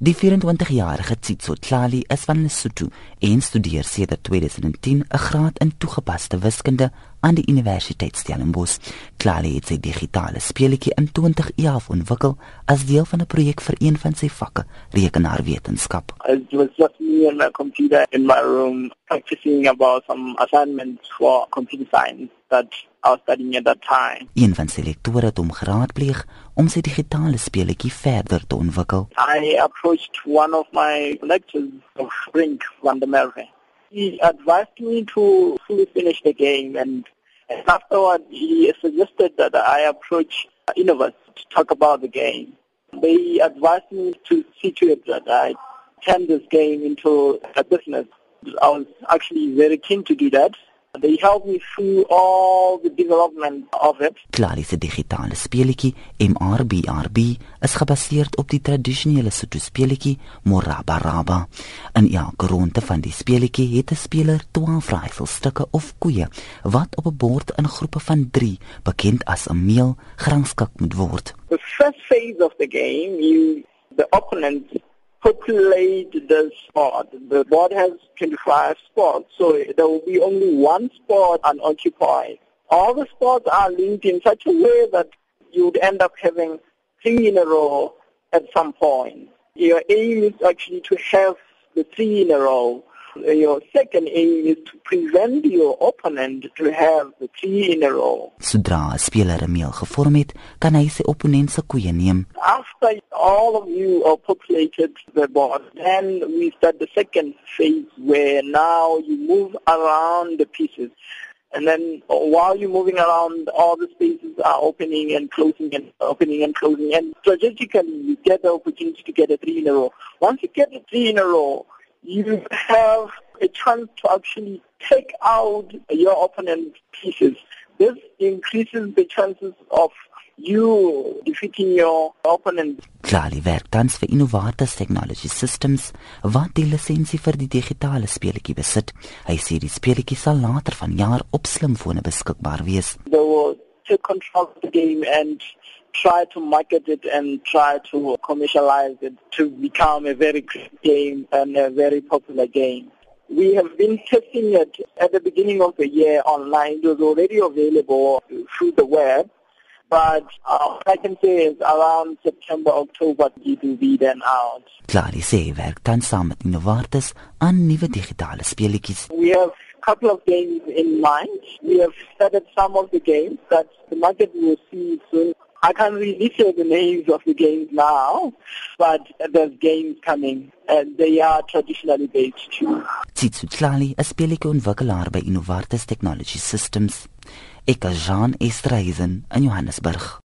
Die 24-jarige Tsitso Tlali is van Lesotho en studeer sedert 2010 'n graad in toegepaste wiskunde aan die Universiteit Stellenbosch. Tlali het sy digitale speletjie in 2011 ontwikkel as deel van 'n projek vir een van sy vakke, rekenaarwetenskap. It was just me and my computer in my room practicing about some assignments for computer science that I was studying at that time. Een van sy lektore het hom geraadpleeg om sy digitale speletjie verder te ontwikkel. I approached one of my lecturers of Brink van der Merwe. He advised me to fully finish the game and, and afterward he suggested that I approach Innovus to talk about the game. They advised me to see to it that I turn this game into a business. I was actually very keen to do that. They helped me through all the development of it. Klaar se digitale speletjie MRBRB is gebaseer op die tradisionele Sotho speletjie Morabaraba. In elke ronde van die speletjie het 'n speler 12 raaiselstukke of koeie wat op 'n bord in groepe van 3, bekend as 'n meel, gerangskik moet word. The first phase of the game, you the opponent populate the spot. The board has 25 spots, so there will be only one spot unoccupied. All the spots are linked in such a way that you would end up having three in a row at some point. Your aim is actually to have the three in a row. Uh, your second aim is to prevent your opponent to have the three in a row. Sodra 'n speler 'n meel gevorm het, kan hy sy opponent se koeie neem. After all of you are populated the board, then we start the second phase where now you move around the pieces. And then while you're moving around, all the spaces are opening and closing and opening and closing. And strategically, you get the opportunity to get a three in a row. Once you get a three in a row, you have a chance to actually take out your opponent's pieces. This increases the chances of you defeating your opponent. Klali werk tans vir Innovatus Technology Systems wat die lisensie vir die digitale speletjie besit. Hy sê die speletjie sal later vanjaar op slimfone beskikbaar wees. They will take control of the game and try to market it and try to commercialize it to become a very great game and a very popular game. We have been testing it at the beginning of the year online. It was already available through the web. But uh, I can say is around September, October, it will be then out. Tlali sê werk dan saam met Innovartis aan nuwe digitale speletjies. We have a couple of games in mind. We have started some of the games that the market will see soon. I can't really say the names of the games now, but there's games coming and they are traditionally based too. Tsitsu Tlali, 'n speletjie ontwikkelaar by Innovartis Technology Systems. Ek is Jean Estreisen in Johannesburg.